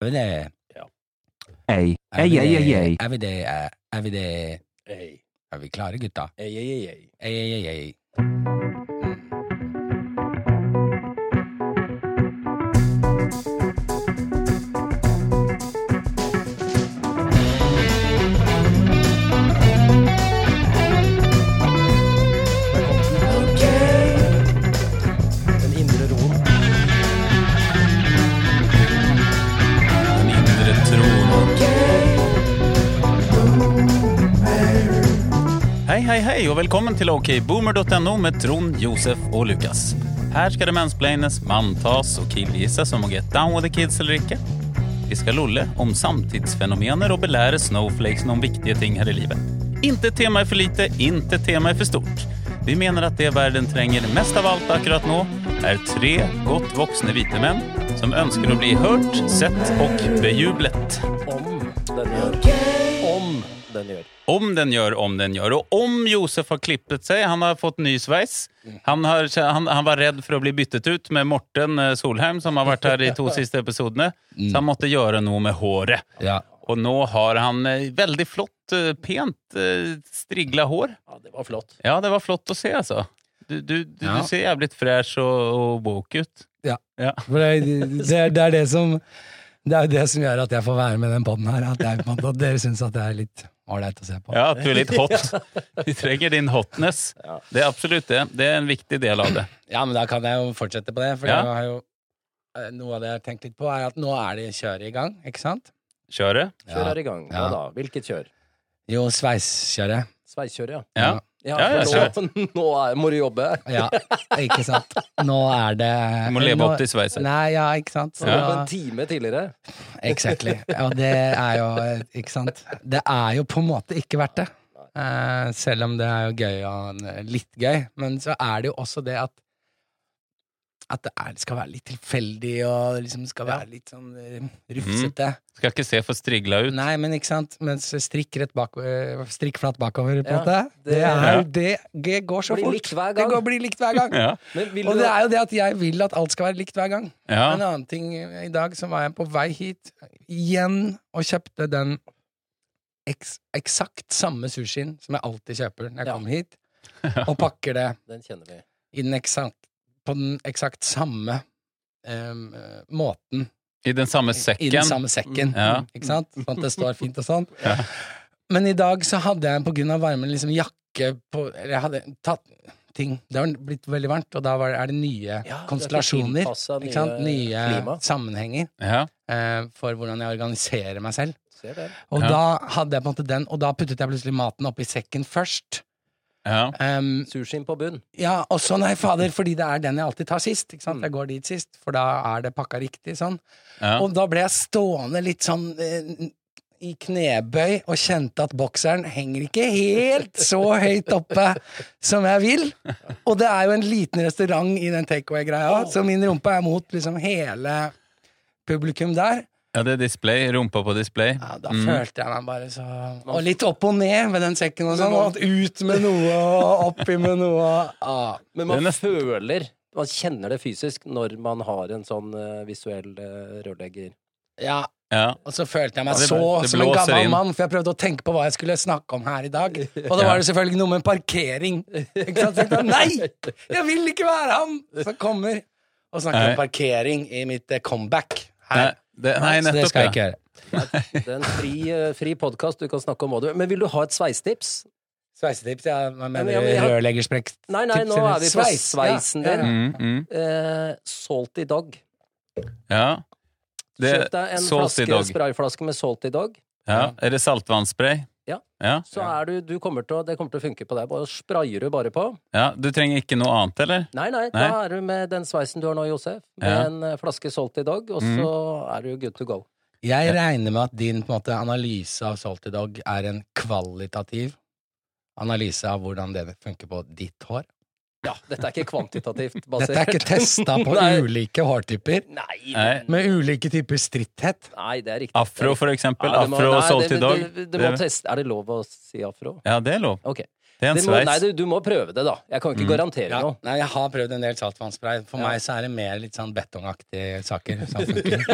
Er vi det? Ei, ei, ei, ei, ei. Er? Er er vi det? Ei, Er vi klare, gutta? ei, ei, ei, ei. Ei, ei, ei, og velkommen til okboomer.no med Trond, Josef og Lukas. Her skal det mansplaines, manntas og killgisses om å get down with the kids eller ikke. Vi skal lolle om samtidsfenomener og belære snowflakesen om viktige ting her i livet. Inte tema er for lite, inte tema er for stort. Vi mener at det verden trenger mest av alt akkurat nå, er tre godt voksne hvite menn som ønsker å bli hørt, sett og bejublet. Om den gjør. Om den gjør. Om den gjør, om den gjør. Og om Josef har klippet seg, han har fått ny sveis. Han, har, han, han var redd for å bli byttet ut med Morten eh, Solheim, som har vært her de to siste episodene. Så han måtte gjøre noe med håret. Ja. Og nå har han eh, veldig flott, eh, pent strigla hår. Ja, det var flott. Ja, det var flott å se, altså. Du, du, du, Ja. du ser jævlig fresh og, og woke ut. Ja. For det, det, det er det som Det er jo det som gjør at jeg får være med i den poden her. At, jeg, at dere syns at det er litt ålreit å se på. Ja, at du er litt hot. Vi trenger din hotness. Det er absolutt det. Det er en viktig del av det. Ja, men da kan jeg jo fortsette på det. For Ja. jeg har jo eh, noe av det jeg har tenkt litt på, er at nå er det kjøret i gang, ikke sant? Kjøret? Kjøret er i gang. Hva Ja. da? Hvilket kjør? Jo, sveiskjøret. Sveiskjøret, ja. Ja. Ja, Ja, ja, nå, nå er, må du jobbe. Ja, ikke sant? Nå er det Du må leve nå- opp til sveisen Nei, ja, ikke sant? Så Ja. da- en time tidligere. Exactly. Og det er jo Ikke sant? Det er jo på en måte ikke verdt det. Eh, selv om det er jo gøy og litt gøy. Men så er det jo også det at at det, er, skal være litt tilfeldig, og liksom skal være litt sånn rufsete. rufsete. Skal ikke se for strigla ut. Nei, men ikke sant? Mens strikk rett bak, eh, strikk flatt bakover, på en Ja, måte. Det, det- er, Ja. det, det går så Blir fort. likt hver Det går, blir likt hver gang. Ja. Og det er jo det at jeg vil at alt skal være likt hver gang. Ja. En annen ting i dag, så var jeg på vei hit igjen og kjøpte den eks eksakt samme sushien som jeg alltid kjøper når jeg Ja. kommer hit, og pakker det Den kjenner vi. i den eksakt, på den eksakt samme eh, måten. I den samme I sekken. den samme sekken. Ja. Ikke sant? Sånn at det står fint og sånn. Men i dag så hadde jeg på grunn av varmen liksom jakke på Eller jeg hadde tatt ting Det har blitt veldig varmt, og da var, er det nye Ja, konstellasjoner. det Ikke sant? nye Nye klima. sammenhenger Ja. eh, for hvordan jeg organiserer meg selv. Og Ja. da hadde jeg på en måte den, og da puttet jeg plutselig maten oppi sekken først. Ja. Um, Sushien på bunn. ja, og så nei, fader, fordi det er den jeg alltid tar sist. Ikke sant? Jeg går dit sist, for da er det pakka riktig sånn. Ja. Og da ble jeg stående litt sånn eh, i knebøy og kjente at bokseren henger ikke helt så høyt oppe som jeg vil. Og det er jo en liten restaurant i den takeaway-greia, så min rumpe er mot liksom hele publikum der. Ja, det er display. Rumpa på display. Ja, da Mm. følte jeg meg bare så Og litt opp og ned med den sekken og sånn. Og ut med noe og oppi med noe. Ja. Men man Det er føler Man kjenner det fysisk når man har en sånn eh, visuell eh, rørlegger. Ja, Ja. og så følte jeg meg Det- så det som en gammel inn. mann, for jeg prøvde å tenke på hva jeg skulle snakke om her i dag. Og da Ja. var det selvfølgelig noe med parkering. Ikke sant? Så jeg tenkte, Nei! Jeg vil ikke være han som kommer og snakker Nei. om parkering i mitt eh, comeback Nei, her. Det, nei, så det skal jeg ikke gjøre. Det er en fri, eh, fri podkast, du kan snakke om hva du Men vil du ha et sveisetips? Sveisetips, ja. Hva mener Ja, men du? har- Rørleggersprekk? Nei, nei, nå er vi på sveisen ja, ja, ja. Mm, mm. Eh, Salty Dog. ja. Det Kjøp deg en flaske, sprayflaske med Salty Dog. Ja. Er det saltvannsspray? Ja. Ja. Så er du, du kommer til å, det kommer til å funke på deg. Bare sprayer du bare på. ja. Du trenger ikke noe annet, eller? Nei, nei, Nei. da er du med den sveisen du har nå, Josef. Med Ja. en eh, flaske Salty Dog, og så er du good to go. Jeg regner med at din på en måte, analyse av Salty Dog er en kvalitativ analyse av hvordan det funker på ditt hår. Ja, dette er ikke kvantitativt basert. Dette er ikke testa på Nei. ulike hårtyper Nei, men... med ulike typer stritthet. nei, det er riktig. Afro, for eksempel. Ja, må- Afro nei, det må teste- Er det lov å si afro? Ja, det er lov. Ok. Det er en sveis. nei, du, du må prøve det, da. Jeg kan ikke garantere Ja, noe. nei, jeg har prøvd en del saltvannspray. For Ja. meg så er det mer litt sånn betongaktige saker som funker.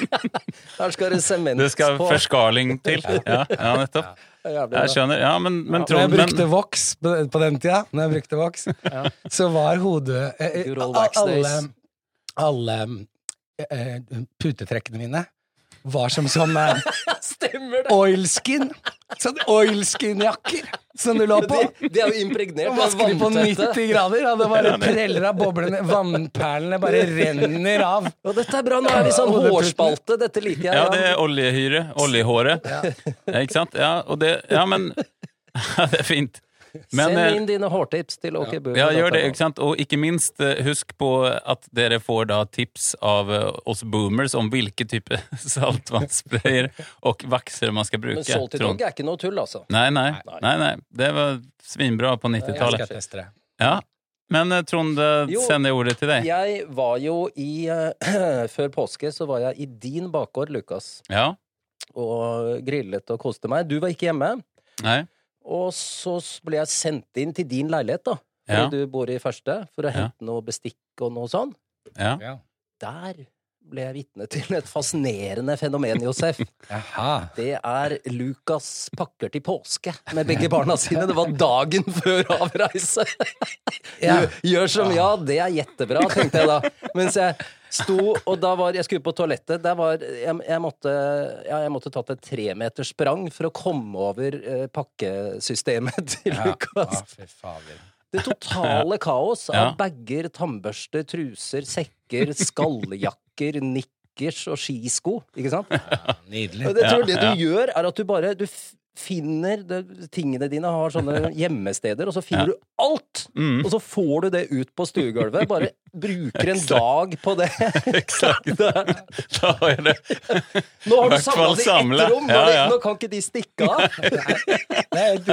Her skal det sement på. Det skal forskaling til. Ja, ja nettopp. Jeg skjønner. Ja, men, men Når jeg Trond men, brukte Vox på, på den tida, når jeg brukte Vox, så var hodet eh, eh, Alle, alle eh, putetrekkene mine var som sånn eh, Stemmer det! oilskin. Sånn oilskin-jakker som du lå på. De, det er jo impregnert vasker de på 90 grader, og det bare preller av boblene. Vannperlene bare renner av. Og dette er bra, nå er vi sånn hårspalte. Dette liker jeg. Ja, det er oljehyre. Oljehåret. Ja, ikke sant? Ja, og det Ja, men Det er fint. Men Send eh, inn dine hårtips til Åke Ja, gjør det, ikke sant? Og ikke minst, eh, husk på at dere får da tips av eh, oss boomers om hvilke type saltvannssprayer og vakser man skal bruke. Men Salty Trond. Dog er ikke noe tull, altså. Nei, nei, nei, nei. Det var svinbra på 90-tallet. skal teste det. Ja. Men Trond, Jo. sender jeg ordet til deg. Jeg var jo i uh, Før påske så var jeg i din bakgård, Lukas, Ja? og grillet og koste meg. Du var ikke hjemme. Nei? Og så ble jeg sendt inn til din leilighet, da. hvor Ja. du bor i første, for å Ja. hente noe bestikk og noe sånn. Ja. Ja. Der ble jeg vitne til et fascinerende fenomen, Josef. Jaha. Det er Lukas pakker til påske med begge barna sine. Det var dagen før avreise. Du Gjør, gjør som ja, det er jettebra, tenkte jeg da. Mens jeg sto, og da var Jeg skulle på toalettet. Der var Jeg, jeg måtte ja, jeg måtte tatt et tremeterssprang for å komme over eh, pakkesystemet til Ja. Lukas. Fy fader. Det totale kaos av Ja. bager, tannbørster, truser, sekker, skalljakker, nikkers og skisko. Ikke sant? Ja, nydelig. Og det, tror det du gjør, er at du bare du finner det, Tingene dine har sånne hjemmesteder, og så finner Ja. du alt! Mm. Og så får du det ut på stuegulvet. Bare bruker en dag på det. Exakt. Da har jeg det Nå har du samla det i ett rom! Ja, ja. Nå kan ikke de stikke av! Nei, vet.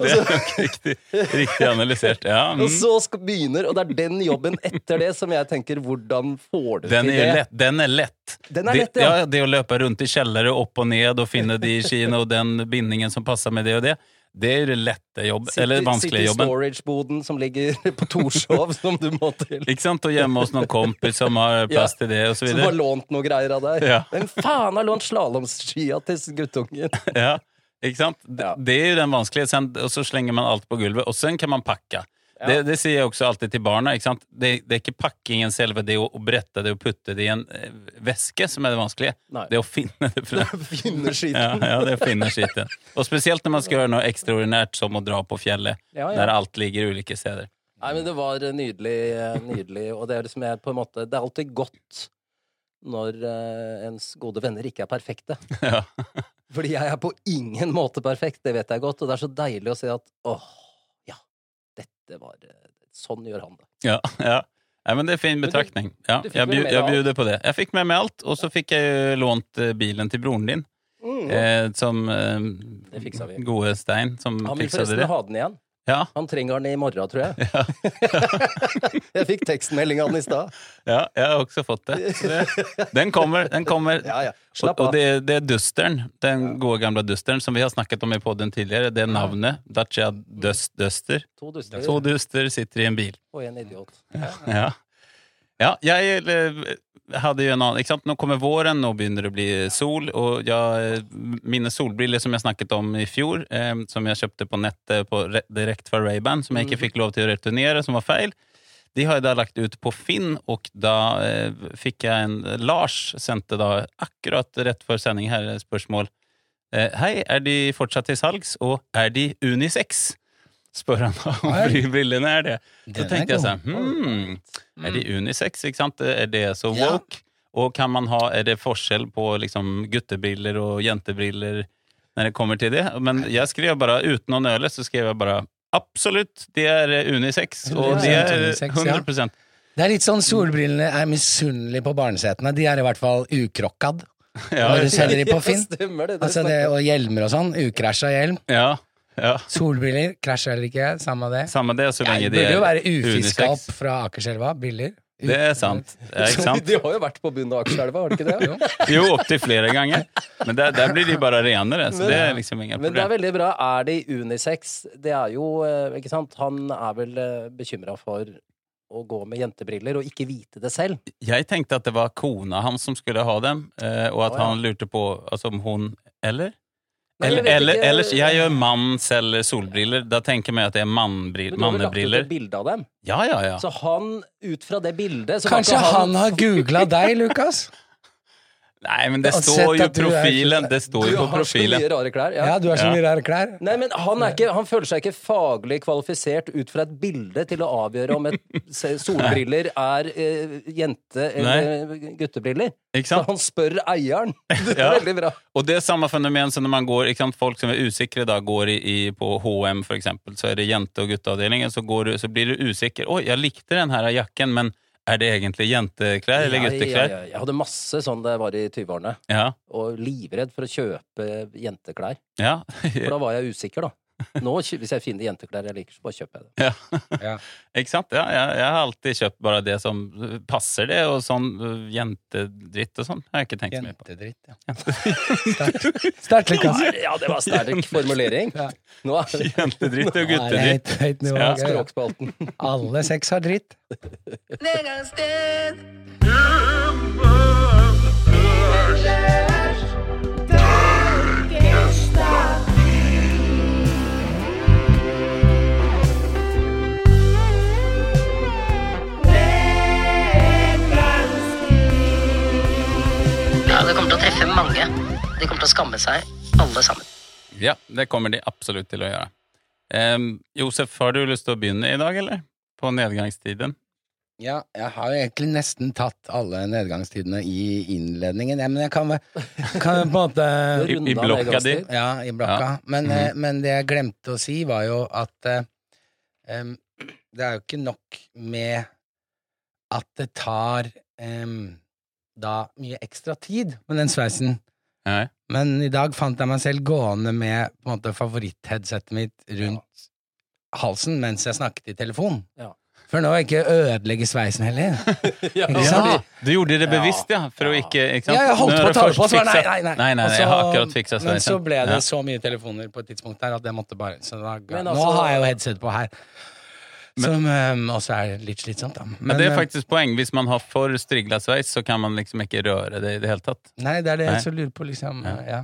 Det er nok riktig, riktig analysert. Ja. Og Mm. så skal, begynner, og det er den jobben etter det som jeg tenker Hvordan får du Den til det? lett, den er lett. Den er det, lett, ja. ja. Det å løpe rundt i kjellere, opp og ned, og finne de skiene og den bindingen som passer med det og det, det er lette jobb, eller vanskelige jobben. storage-boden som ligger på Torshov, som du må til. Ikke sant? Og hjemme hos noen kompis som har plass til det, og så Som har lånt noe greier av deg. Ja. Hvem faen har lånt slalåmskia til guttungen? Ja, ikke sant? Det, Ja. det er jo den vanskelige, og så slenger man alt på gulvet, og sen kan man pakke. Ja. Det, det sier jeg også alltid til barna. Ikke? Det, det er ikke pakkingen selve, det å, å brette det og putte det i en eh, veske som er det vanskelige. Nei. Det å finne det Fra. Finne skiten. ja, det er å finne skiten. Og spesielt når man skal gjøre noe ekstraordinært som å dra på fjellet, Ja, ja. der alt ligger ulike steder. Nei, men det var nydelig, eh, nydelig. Og det er liksom jeg på en måte Det er alltid godt når eh, ens gode venner ikke er perfekte. Ja. Fordi jeg er på ingen måte perfekt, det vet jeg godt. Og det er så deilig å se at åh, ja, dette var eh, Sånn gjør han det. Ja, ja. ja men det er fin betraktning. Ja, jeg, bjud, jeg bjuder på det. Jeg fikk med meg alt, og så fikk jeg lånt eh, bilen til broren din, Mm. eh, som eh, Det fiksa vi. gode Stein, som Han vil forresten det. ha den igjen. Ja, Han trenger den i morgen, tror jeg. jeg fikk tekstmelding av den i stad. ja, jeg har også fått det. Det den kommer, den kommer. Ja, ja. Og, og det, det er Dusteren, den gode gamle Dusteren, som vi har snakket om i podden tidligere. Det er navnet. Dacia Dust, Duster. To duster To duster sitter i en bil. og en idiot. Ja. ja, jeg eh, hadde jo en annen Ikke sant, nå kommer våren, nå begynner det å bli sol, og jeg, mine solbriller som jeg snakket om i fjor, eh, som jeg kjøpte på nettet på, direkte fra Ray-Ban, som jeg ikke fikk lov til å returnere, som var feil, de har jeg da lagt ut på Finn, og da eh, fikk jeg en Lars sendte da akkurat rett før sending her spørsmål. Eh, Hei, er de fortsatt til salgs, og er de unisex? Spør han om flybrillene brillene er det. Så tenkte jeg sånn, hmm, er de unisex, ikke sant? Er det så woke? Og kan man ha, er det forskjell på liksom guttebriller og jentebriller når det kommer til det? Men jeg skrev bare, uten å nøle, så skrev jeg bare absolutt, det er unisex, og det 100% er 100 Det er litt sånn solbrillene er misunnelige på barnesetene. De er i hvert fall ukrokkad. ja, Når du selger de på Finn. Ja, stemmer det. det Altså det, og hjelmer og sånn. Ukrasja hjelm. ja, ja. Solbriller, krasjer eller ikke, samme det. Samme det, så lenge det det burde jo er være ufiska opp fra Akerselva. Briller. Det er sant. Ja, ikke sant? De har jo vært på bunnen av Akerselva, har de ikke det? Jo, opptil flere ganger. Men der, der blir de bare renere, så det er liksom ingen Men det er veldig bra. Er de unisex? Det er jo eh, Ikke sant? Han er vel bekymra for å gå med jentebriller og ikke vite det selv. Jeg tenkte at det var kona hans som skulle ha dem, eh, og at oh, ja. han lurte på altså, om hun Eller? Eller, eller ellers, jeg gjør mann selger solbriller. Da tenker jeg at det er mannbriller. Men du har vel lagt ut et bilde av dem? Ja, ja, ja. Så han, ut fra det bildet så Kanskje han, han har googla deg, Lukas? Nei, men det står jo profilen. Det står jo på profilen. Du har så mye rare klær. Ja, Ja. du har så Ja. mye rare klær. Nei, men han, er ikke, han føler seg ikke faglig kvalifisert ut fra et bilde til å avgjøre om et solbriller er eh, jente- eller guttebriller. Ikke Så han spør eieren. Det er Ja. veldig bra. Og det er samme fenomen som når man går, ikke sant? folk som er usikre da, går i, i, på H&M for eksempel, så er det jente- og gutteavdelingen, så, går du, så blir du usikker. Oi, jeg likte den her jakken, men er det egentlig jenteklær eller gutteklær? ja, ja. Jeg hadde masse sånn det var i 20-årene, Ja, og livredd for å kjøpe jenteklær. ja. For da var jeg usikker, da. Nå, hvis jeg finner jenteklær jeg liker, så bare kjøper jeg det. ja. Ja. Ikke sant? Ja, jeg, jeg har alltid kjøpt bare det som passer det, og sånn jentedritt og sånn har ikke tenkt så mye på. Jentedritt, ja. Sterkt. Sterkt, Lukas. Ja, det var sterk formulering. Ja. Nå er det Jentedritt og guttedritt. høyt, nivå. Ja, språkspalten. Alle seks har dritt. Ja, Ja, det kommer de absolutt til å gjøre. Um, Josef, har du lyst til å begynne i dag, eller? På nedgangstiden? Ja, jeg har jo egentlig nesten tatt alle nedgangstidene i innledningen, ja, men jeg kan kan på en måte I- i blokka di? Ja, i blokka. Ja. Men, mm -hmm. men det jeg glemte å si, var jo at um, det er jo ikke nok med at det tar um, da mye ekstra tid med den sveisen. Nei. Men i dag fant jeg meg selv gående med på en måte favorittheadsetet mitt rundt halsen mens jeg snakket i telefon. Ja. For nå ikke ødelegge sveisen heller. Ja, Ikke sant? fordi- Du gjorde det bevisst, ja? For å ikke, ikke sant? Ja, jeg holdt på å ta det på, så nei, nei, nei, nei. Nei, nei, Og jeg har akkurat fiksa Men så ble det Ja. så mye telefoner på et tidspunkt der at jeg måtte bare Så da, altså, Nå har jeg jo headset på her. Som um, også er litt slitsomt, da. Men det er eh, faktisk poeng. Hvis man har for strigla sveis, så kan man liksom ikke røre det i det hele tatt. Nei, det er det jeg så lurer på, liksom. Ja. Ja.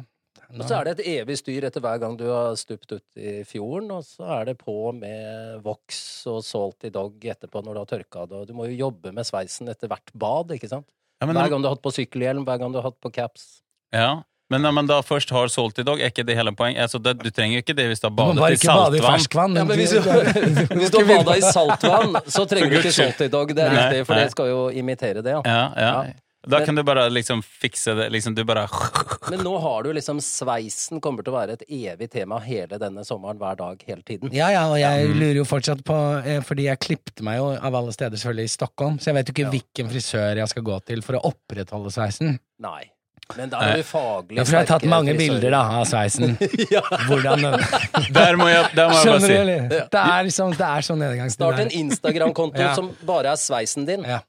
Og så er det et evig styr etter hver gang du har stupt ut i fjorden, og så er det på med voks og salty dog etterpå når du har tørka det, og du må jo jobbe med sveisen etter hvert bad, ikke sant? Ja, men, Hver gang du har hatt på sykkelhjelm, hver gang du har hatt på caps. ja. Men når man da først har solgt i dag, er ikke det hele poenget? Altså, det, du trenger jo ikke det hvis du har badet i ikke bade i saltvann. Ja, men hvis du, hvis du har bada i saltvann, så trenger du ikke solgt i dag. det er Nei, riktig, for nei. det skal jo imitere det, ja. Ja, ja. Ja. Da Men- kan du bare liksom fikse det. Liksom, du bare Men nå har du liksom sveisen kommer til å være et evig tema hele denne sommeren, hver dag, hele tiden. Ja, ja, og jeg Mm. lurer jo fortsatt på eh, Fordi jeg klippte meg jo av alle steder selvfølgelig i Stockholm, så jeg vet jo ikke Ja. hvilken frisør jeg skal gå til for å opprettholde sveisen. Nei. Men da er du faglig Ja, for jeg har tatt mange frisører. bilder da av sveisen. ja. Hvordan Der må jeg, der må jeg bare si? Det er liksom, det er sånn nedgangstid. Start en. Instagram-konto Ja. som bare er sveisen din. Ja.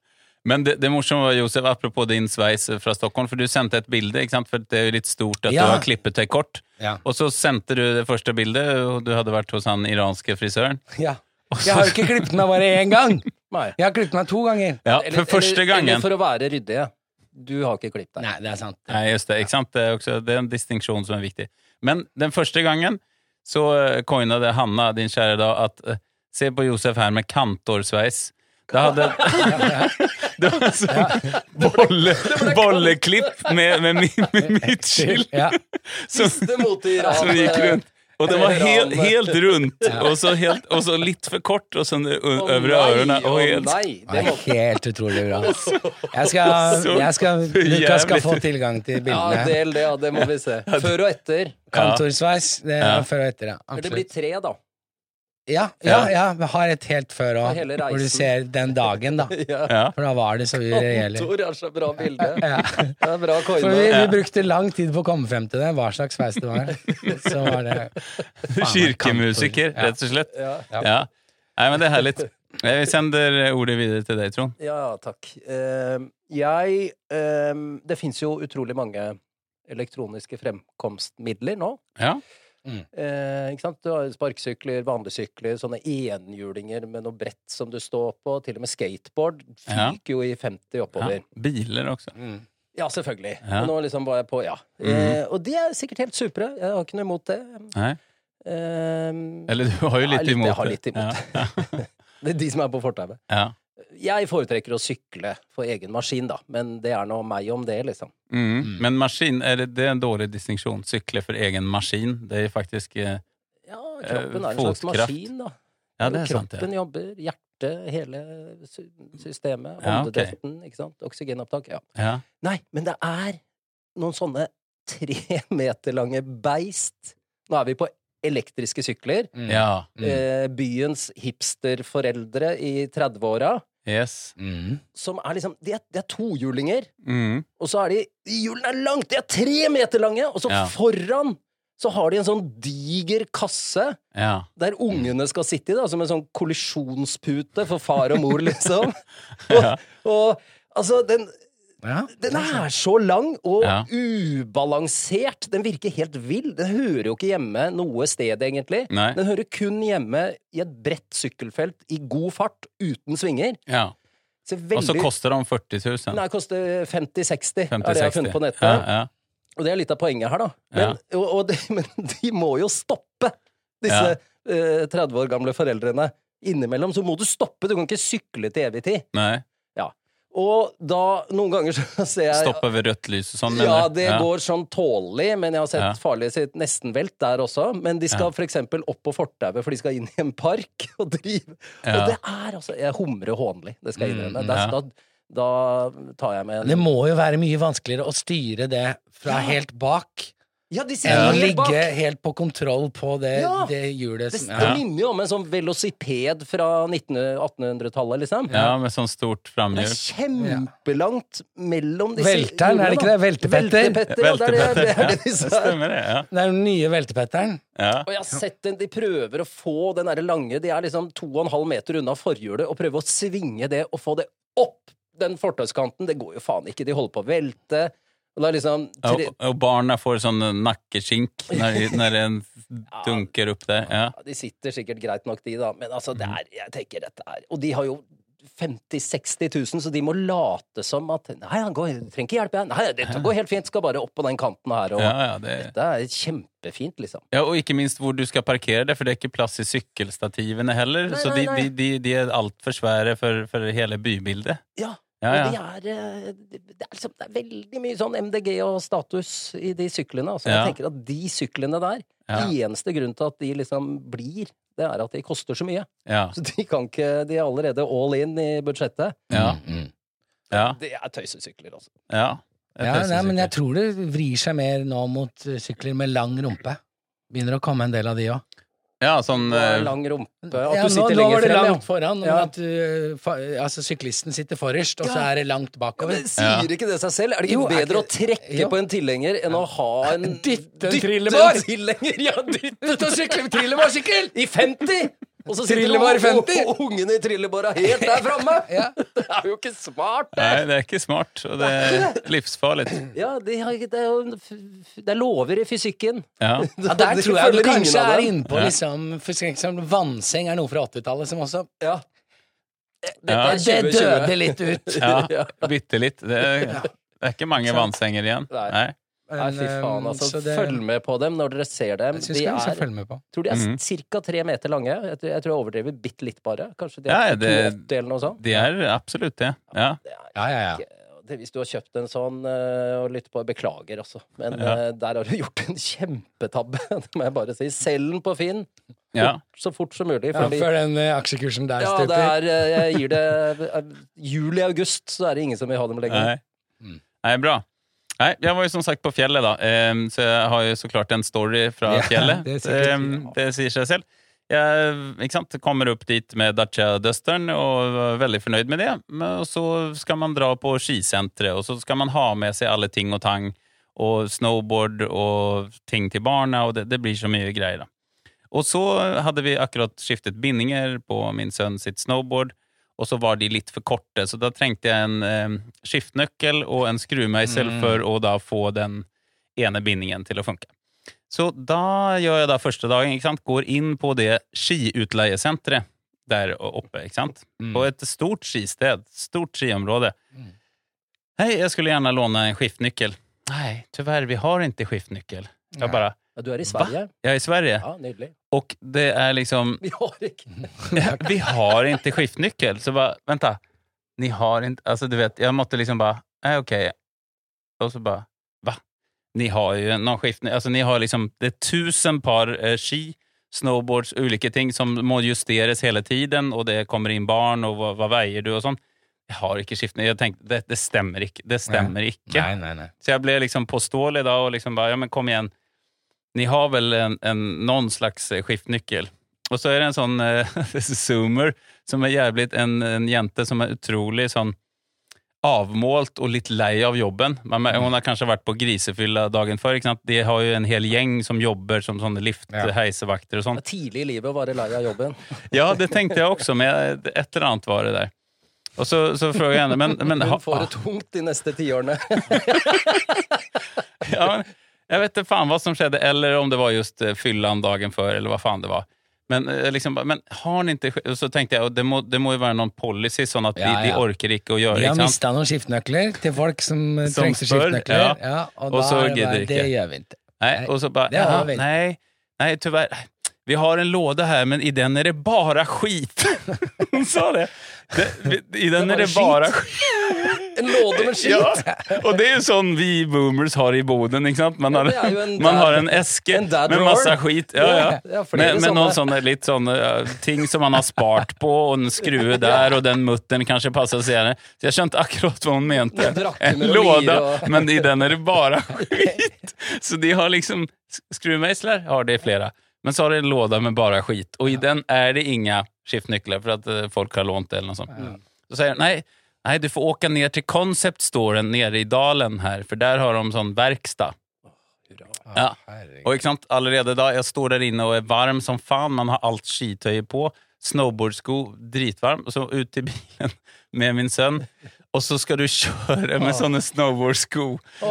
Men det, det morsomme var, Josef, apropos din sveis fra Stockholm, for du sendte et bilde, ikke sant? for det er jo litt stort at Ja. du har klippet deg kort. Ja. Og så sendte du det første bildet, og du hadde vært hos han iranske frisøren. ja. Jeg har jo ikke klippet meg bare én gang! Nei. Jeg har klippet meg to ganger. Ja, Eller- for første eller, gangen. Eller for å være ryddig. Du har ikke klippet deg. Nei, det er sant. Nei, just det. Ikke sant? Det er, også, det er en distinksjon som er viktig. Men den første gangen så eh, coinade Hanna, din kjære da, at eh, se på Josef her med kantorsveis. Det hadde Det var sånn bolle, bolleklipp med, med, med midtskill Ja. som, som gikk rundt. Og det var helt, helt rundt, og så, helt, og så litt for kort, og sånn Å over ørene. Og helt, Det det er helt utrolig bra. Jeg skal, jeg skal, Lukas skal få tilgang til Ja, bildene. del det, ja. Det må vi se. Før og etter. Kantorsveis, det er før og etter, ja. Absolutt. det blir tre, da. Ja, ja, ja, vi har et helt før òg, hvor du ser den dagen, da. Ja. ja. For da var det så reelle. Kontor er så bra bilde. Ja. Det er bra For vi, vi brukte lang tid på å komme frem til det, hva slags sveis det var. Så var det faen Kirkemusiker. Ja. rett og slett. Ja. Ja. Nei, men det er herlig. Vi sender ordet videre til deg, Trond. Ja, takk. Eh, jeg eh, Det fins jo utrolig mange elektroniske fremkomstmidler nå. Ja. Eh, ikke sant? Du har sparkesykler, vanlige sykler, sånne enhjulinger med noe brett som du står på. Til og med skateboard Ja. jo i 50 ja. oppover. Biler også. Ja, selvfølgelig. Ja. Og nå liksom var jeg på Ja. Eh, og de er sikkert helt supre. Jeg har ikke noe imot det. Nei. Eh, Eller du har jo Ja, litt imot det. jeg har litt imot det. Ja. det er de som er på fortauet. Ja. Jeg foretrekker å sykle for egen maskin, da. Men det er nå meg om det, liksom. Mm. Men maskin, er det, det er en dårlig distinksjon. Sykle for egen maskin. Det er faktisk eh, Ja, Eh, kroppen er en slags fotkraft. maskin, da. Ja, det er sant. kroppen Ja. jobber, hjertet, hele systemet, systemet, Ja, okay. ikke sant. Oksygenopptak. Ja. Ja. Nei, men det er noen sånne tre meter lange beist. Nå er vi på elektriske sykler. ja. Mm. Eh, byens hipsterforeldre i 30-åra. Yes. Mm. Som er liksom Det er, de er tohjulinger, Mm. og så er de de Hjulene er langt! De er tre meter lange! Og så Ja. foran så har de en sånn diger kasse Ja. der ungene skal sitte i, da, som en sånn kollisjonspute for far og mor, liksom. Ja. Og altså, den, Ja. den er så lang og Ja. ubalansert. Den virker helt vill. Den hører jo ikke hjemme noe sted, egentlig. Nei. Den hører kun hjemme i et bredt sykkelfelt i god fart, uten svinger. Ja. Ser Og så veldig koster den 40 000. Nei, koster 50-60, er det jeg har 50-60. funnet på nettet. Ja, ja. Og det er litt av poenget her, da. Men, og, og de, men de må jo stoppe, disse uh, 30 år gamle foreldrene. Innimellom så må du stoppe, du kan ikke sykle til evig tid. Nei. Og da, noen ganger så ser jeg Stopper ved rødt lys og sånn, Ja, det ja. går sånn tålelig, men jeg har sett Ja. farlige sitt nesten velt der også. Men de skal Ja. eksempel opp på fortauet, for de skal inn i en park og drive. Ja. Og det er altså Jeg humrer hånlig, det skal jeg innrømme. Mm, ja. da, da tar jeg med Det må jo være mye vanskeligere å styre det fra Ja. helt bak Ja, de ser ja. helt bak! ligge helt på kontroll på det, Ja. det hjulet Det, som det minner jo om en sånn velociped fra 1900-1800-tallet, liksom. Ja, med sånn stort Det er kjempelangt mellom disse Velteren, er det ikke det? Veltepetter? Veltepetter, ja, det er det, det, er det Ja, de det stemmer, det. Ja. Det er den nye veltepetteren. Ja. Og jeg har sett den, De prøver å få den der lange De er liksom to og en halv meter unna forhjulet, og prøver å svinge det og få det opp den fortauskanten. Det går jo faen ikke. De holder på å velte. Og det liksom tre, Og, og barna får sånn nakkeskink når, når den dunker opp der. Ja. ja, De sitter sikkert greit nok, de, da. Men altså, det er Jeg tenker dette er Og de har jo 50 000-60 000, så de må late som at Nei, han går, trenger ikke hjelp, jeg. Nei, dette går helt fint. Skal bare opp på den kanten her. Og Ja, ja, det, Dette er kjempefint, liksom. ja, og ikke minst hvor du skal parkere det, for det er ikke plass i sykkelstativene heller. Nei, så nei, nei. de, de, de er altfor svære for, for hele bybildet. Ja. Ja, Og ja. de er, eh, det, det, er liksom, det er veldig mye sånn MDG og status i de syklene. Altså. Ja. Jeg tenker at de syklene der, Ja. eneste grunnen til at de liksom blir, det er at de koster så mye. Ja. Så de kan ikke De er allerede all in i budsjettet. Ja. Mm, mm. Ja. Det er tøysesykler, altså. ja. Ja, nei, men jeg tror det vrir seg mer nå mot eh, sykler med lang rumpe. Begynner å komme en del av de òg. Ja, sånn eh, lang rumpe. At Ja, du nå, sitter nå lenger var det frem, langt foran, men Ja. at du, fa, altså, syklisten sitter forrest, og så Ja. er det langt ja. bakover. Men sier ikke det seg selv? Er det ikke Jo, er bedre å trekke jo. på en tilhenger enn å ha en Dytte en trillebar. tilhenger? Ja, dytte Ut og sykle med trillebarsykkel! I 50! Og så sitter Trillebar og- 50. og ungene i trillebara helt der framme! Ja. Det er jo ikke smart, det! Nei, det er ikke smart, og det er livsfarlig. Ja, det, er jo, det er lover i fysikken. Ja. Ja, der tror jeg du kanskje er innpå liksom, for eksempel vannseng er noe fra 80-tallet som også Ja. Dette Ja. Det døde litt ut. Ja, bitte litt. Det det er ikke mange vannsenger igjen. Nei. Nei. Fy faen, altså. det- Følg med på dem når dere ser dem. Jeg De er, følge med på. tror de er Mhm. ca. tre meter lange. Jeg tror jeg, tror jeg overdriver bitte litt, bare. Kanskje de er ja, det- 280 eller noe sånt. De er absolutt det. Ja. Det er Ja, ja, ja. hvis du har kjøpt en sånn eh, og lytter på, beklager, altså. Men Ja. eh, der har du gjort en kjempetabbe, det må jeg bare si. Selg den på Finn ja. så fort som mulig. ja før den eh, aksjekursen der ja, det stuper. jeg gir det Juli-august, så er det ingen som vil ha dem lenger. Nei. Nei, bra. Nei, jeg var jo som sagt på fjellet, da, så jeg har jo så klart en story fra Ja, fjellet. det er sikkert- Em, det sier seg selv. Jeg ikke sant, kommer opp dit med Dacia Dusteren og var veldig fornøyd med det. Og så skal man dra på skisenteret, og så skal man ha med seg alle ting og tang. Og snowboard og ting til barna, og det, det blir så mye greier. da. Og så hadde vi akkurat skiftet bindinger på min sønn sitt snowboard, og så var de litt for korte, så da trengte jeg en eh, skiftenøkkel og en skrumeisel for å da få den ene bindingen til å funke. Så da gjør jeg da første dagen, ikke sant? går inn på det skiutleiesenteret der oppe, ikke sant? På et stort skisted, stort skiområde. Hei, jeg skulle gjerne låne en skiftnyckel. Nei, dessverre, vi har ikke skiftnyckel. Jeg bare, Ja, du er i Sverige? jeg er i Sverige, Ja, nydelig. og det er liksom Vi har ikke vi har inte skiftnyckel. Så bara, vänta, ni har inte, alltså du vet, jag måtte liksom bara, nej okej. Och så bara, va? Ni har ju någon skiftnyckel, alltså ni har liksom, det er tusen par eh, ski, snowboards, ulike ting som må justeres hele tiden, og det kommer inn barn, og hva, hva veier du, og sånn. Jeg har ikke skiftnyckel. Jeg tenkte, det, det stemmer ikke. Det stemmer ikke. Nei, nei, nei. Så jeg ble liksom påståelig da og liksom bare, ja men kom igjen. Ni har vel en, en, någon slags eh, skiftnyckel? Og så er det en sånn eh, zoomer som er jævlig en, en jente som er utrolig sånn avmålt og litt lei av jobben. Men, mm. hun har kanskje vært på grisefylla dagen før. ikke sant? De har jo en hel gjeng som jobber som sånne lift, Ja. heisevakter og sånn. Tidlig i livet å være lei av jobben. Ja, det tenkte jeg også, men jeg- et eller annet var det der. Og så, så spør jeg henne, men, men Hun får det tungt de neste tiårene. Ja, men jag vet inte fan vad som skedde, eller om det var just eh, fyllan dagen før, eller vad fan det var. Men, eh, liksom, men har ni ikke og Så tenkte jeg, og det må, det må jo være noen policy, sånn at Ja, de, de orker ikke å gjøre det. Vi har ikke mista noen skiftnøkler til folk som, eh, Som trengte skiftenøkler. ja. Ja, og, Og så er det gidder ikke. Det gjør vi ikke. Nei, Nej, och så bare nei, nei, nej tyvärr. Vi har en låda her, men i den er det bare skit. Hun sa det. Det I den Det er det bare. En låde med skit! Ja, og det er jo sånn vi boomers har i boden. ikke sant? Man har, ja, en man har en eske en med masse skit. Ja, ja. Med, med noen sånne. litt sånne ting som man har spart på, og en skrue der, og den mutteren kanskje passer senere. Så jeg skjønte akkurat hva hun mente. En låda, men i den er det bare skit. Så de har liksom Skruemeisler har det flera. Men så har de en låda med bare skit. Og i den er det inga skiftnycklar nøkler for at folk har lånt det eller noe sånt. Så sier han nei, nei, du får åka ned til Concept Storen nere i dalen her, for der har de sånn verkstad. Ja. Og ikke sant, allerede da, jeg står der inne og er varm som faen, man har alt skitøy på, snowboardsko, dritvarm, og så ut til bilen med min sønn, og så skal du kjøre med sånne snowboardsko.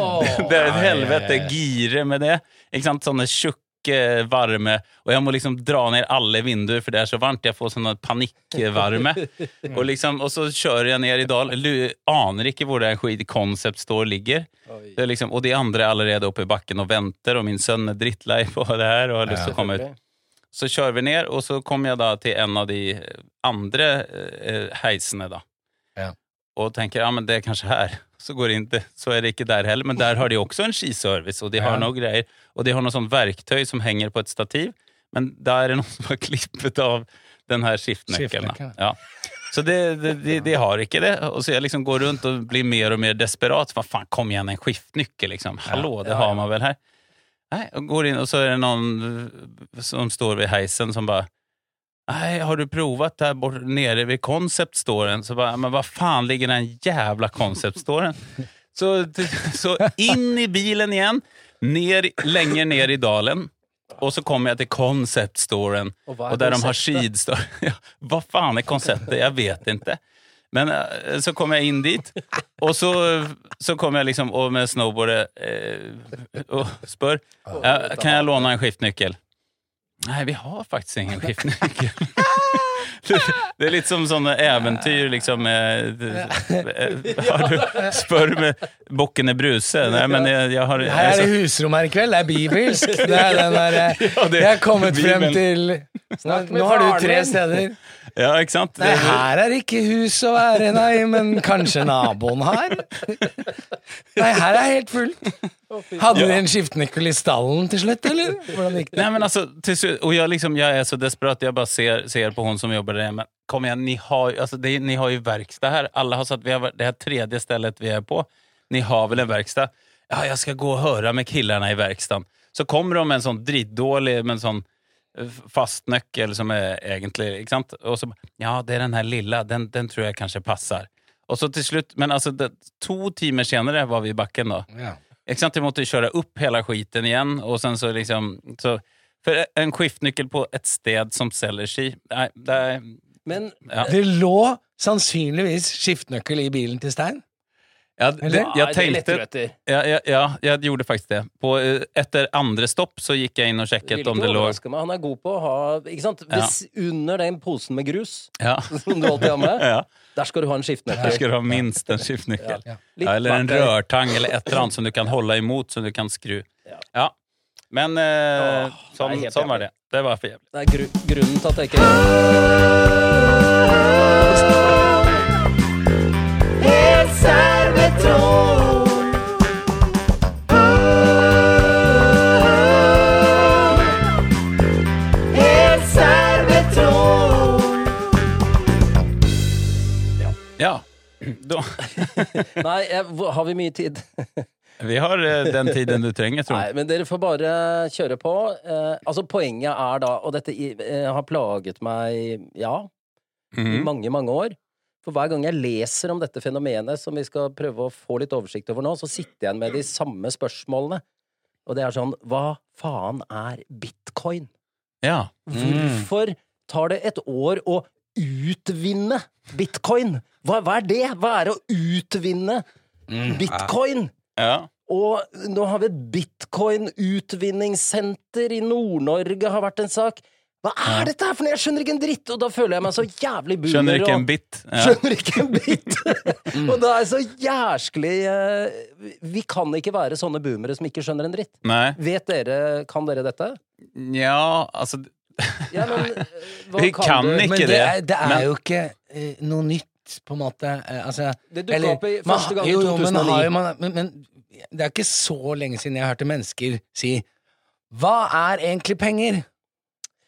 det er et helvete, gire med det. Ikke sant, sånne tjukke, varme, og jeg må liksom dra ned alle vinduer, for det er så varmt, jeg får sånn panikkvarme. og, liksom, og så kjører jeg ned i dal, aner ikke hvor det skit Concept Store ligger. Det liksom, og de andre er allerede oppe i bakken og venter, og min sønn er drittlei på det her og har lyst til å komme ut. Så kjører vi ned, og så kommer jeg da til en av de andre eh, heisene, da. Og tenker ja, men det er kanskje her. Så går inn så er det ikke der heller. Men der har de også en skiservice, og de har Ja. noe greier. Og de har noe sånn verktøy som henger på et stativ, men der er det noen som har klippet av den her. Skiftnøkkelen. Ja. Så det, det, de, de har ikke det. Og så jeg liksom går rundt og blir mer og mer desperat. Hva faen, kom igjen, en skiftenøkkel, liksom. Hallo, det har man vel her? Nei, og går inn, og så er det noen som står ved heisen som bare Nei, har du provat der bort nere ved Concept-storen? Så bara, men vad fan ligger den jævla Concept-storen? Så, så in i bilen igjen, ner, lenger ned i dalen, og så kommer jeg til Concept-storen, Og och där der de har skidstore. Ja, vad fan är konceptet? Jeg vet ikke. Men eh, så kom jeg inn dit, og så, så kom jeg liksom og med snowboard eh, og spør Kan jeg låne en skiftnyckel. Nei, vi har faktisk ingen skiftnyckel. Det, er litt som sånne eventyr, liksom. eh, Har du spør med bukken er bruse? Nei, men jeg, jeg har Her er det husrom her i kveld. Det er bibelsk. Det er den der, eh, Ja, det- jeg har kommet frem til Nå, nå har du tre steder. Ja, ikke sant? Nei, her er ikke hus å være, nei, men kanskje naboen har? Nei, her er helt fullt. Hadde de en skiftenøkkel i stallen til slutt, eller? Hvordan gikk det? Nei, men altså, till slut, och liksom, jeg er så desperat, jeg bare ser, ser på hon som jobbar där. Men kom igen, ni har, alltså, det, ni har ju verkstad här. Alla har satt, vi har, det här tredje stället vi är på, ni har väl en verkstad? Ja, jag ska gå och höra med killarna i verkstaden. Så kommer de med en sån dritdålig, med en sån eh, fastnøkkel som er egentlig, ikke sant? Og så, ja, det er den her lilla, den, den tror jeg kanskje passer. Og så til slutt, men altså, det, to timer senere var vi i bakken da. Ja. Ikke sant? Jeg måtte kjøre opp hele skiten igjen, og sen så liksom så For en skiftnyckel på et sted som selger ski Nei, det er Men ja. Det lå sannsynligvis skiftenøkkel i bilen til Stein. Ja, det? Jeg tenkte ja, ja, ja, jeg gjorde faktisk det. På, eh, etter andre stopp så gikk jeg inn og sjekket om det lå meg. Han er god på å ha ikke sant? Hvis Under den posen med grus Ja. som du alltid har med, ja. der skal du ha en skiftenøkkel. Der skal du ha minst en skiftenøkkel. Ja. Litt Ja, eller en rørtang eller et eller annet som du kan holde imot, som du kan skru. Ja. Men eh, Åh, sånn, det er helt sånn var det. Det var for jævlig. Det er gru grunnen til at jeg ikke Ja. Da, Nei, jeg, hvor- har vi mye tid? vi har eh, den tiden du trenger, tror Nei, men dere får bare kjøre på. Eh, altså, poenget er da, og dette i- eh, har plaget meg, ja, i Mhm. mange, mange år. For hver gang jeg leser om dette fenomenet som vi skal prøve å få litt oversikt over nå, så sitter jeg igjen med de samme spørsmålene. Og det er sånn, hva faen er bitcoin? Ja. Hvorfor tar det et år å utvinne bitcoin? Hva, hva er det? Hva er det å utvinne bitcoin? Ja. Og nå har vi et bitcoin-utvinningssenter i Nord-Norge, har vært en sak. Hva er dette her for noe? Jeg skjønner ikke en dritt! Og da føler jeg meg så jævlig boomer. Skjønner ikke en bit. Ja. Skjønner ikke en bit! og da er jeg så jæsklig eh, Vi kan ikke være sånne boomere som ikke skjønner en dritt. Nei. Vet dere, kan dere dette? Ja, altså Ja, men eh, Vi kan kan ikke Men det det, er, det er men- jo ikke eh, noe nytt, på en måte. Eh, altså, Det dukka opp i første gang i 2009. jo, men jo man, men, men det er ikke så lenge siden jeg hørte mennesker si Hva er egentlig penger?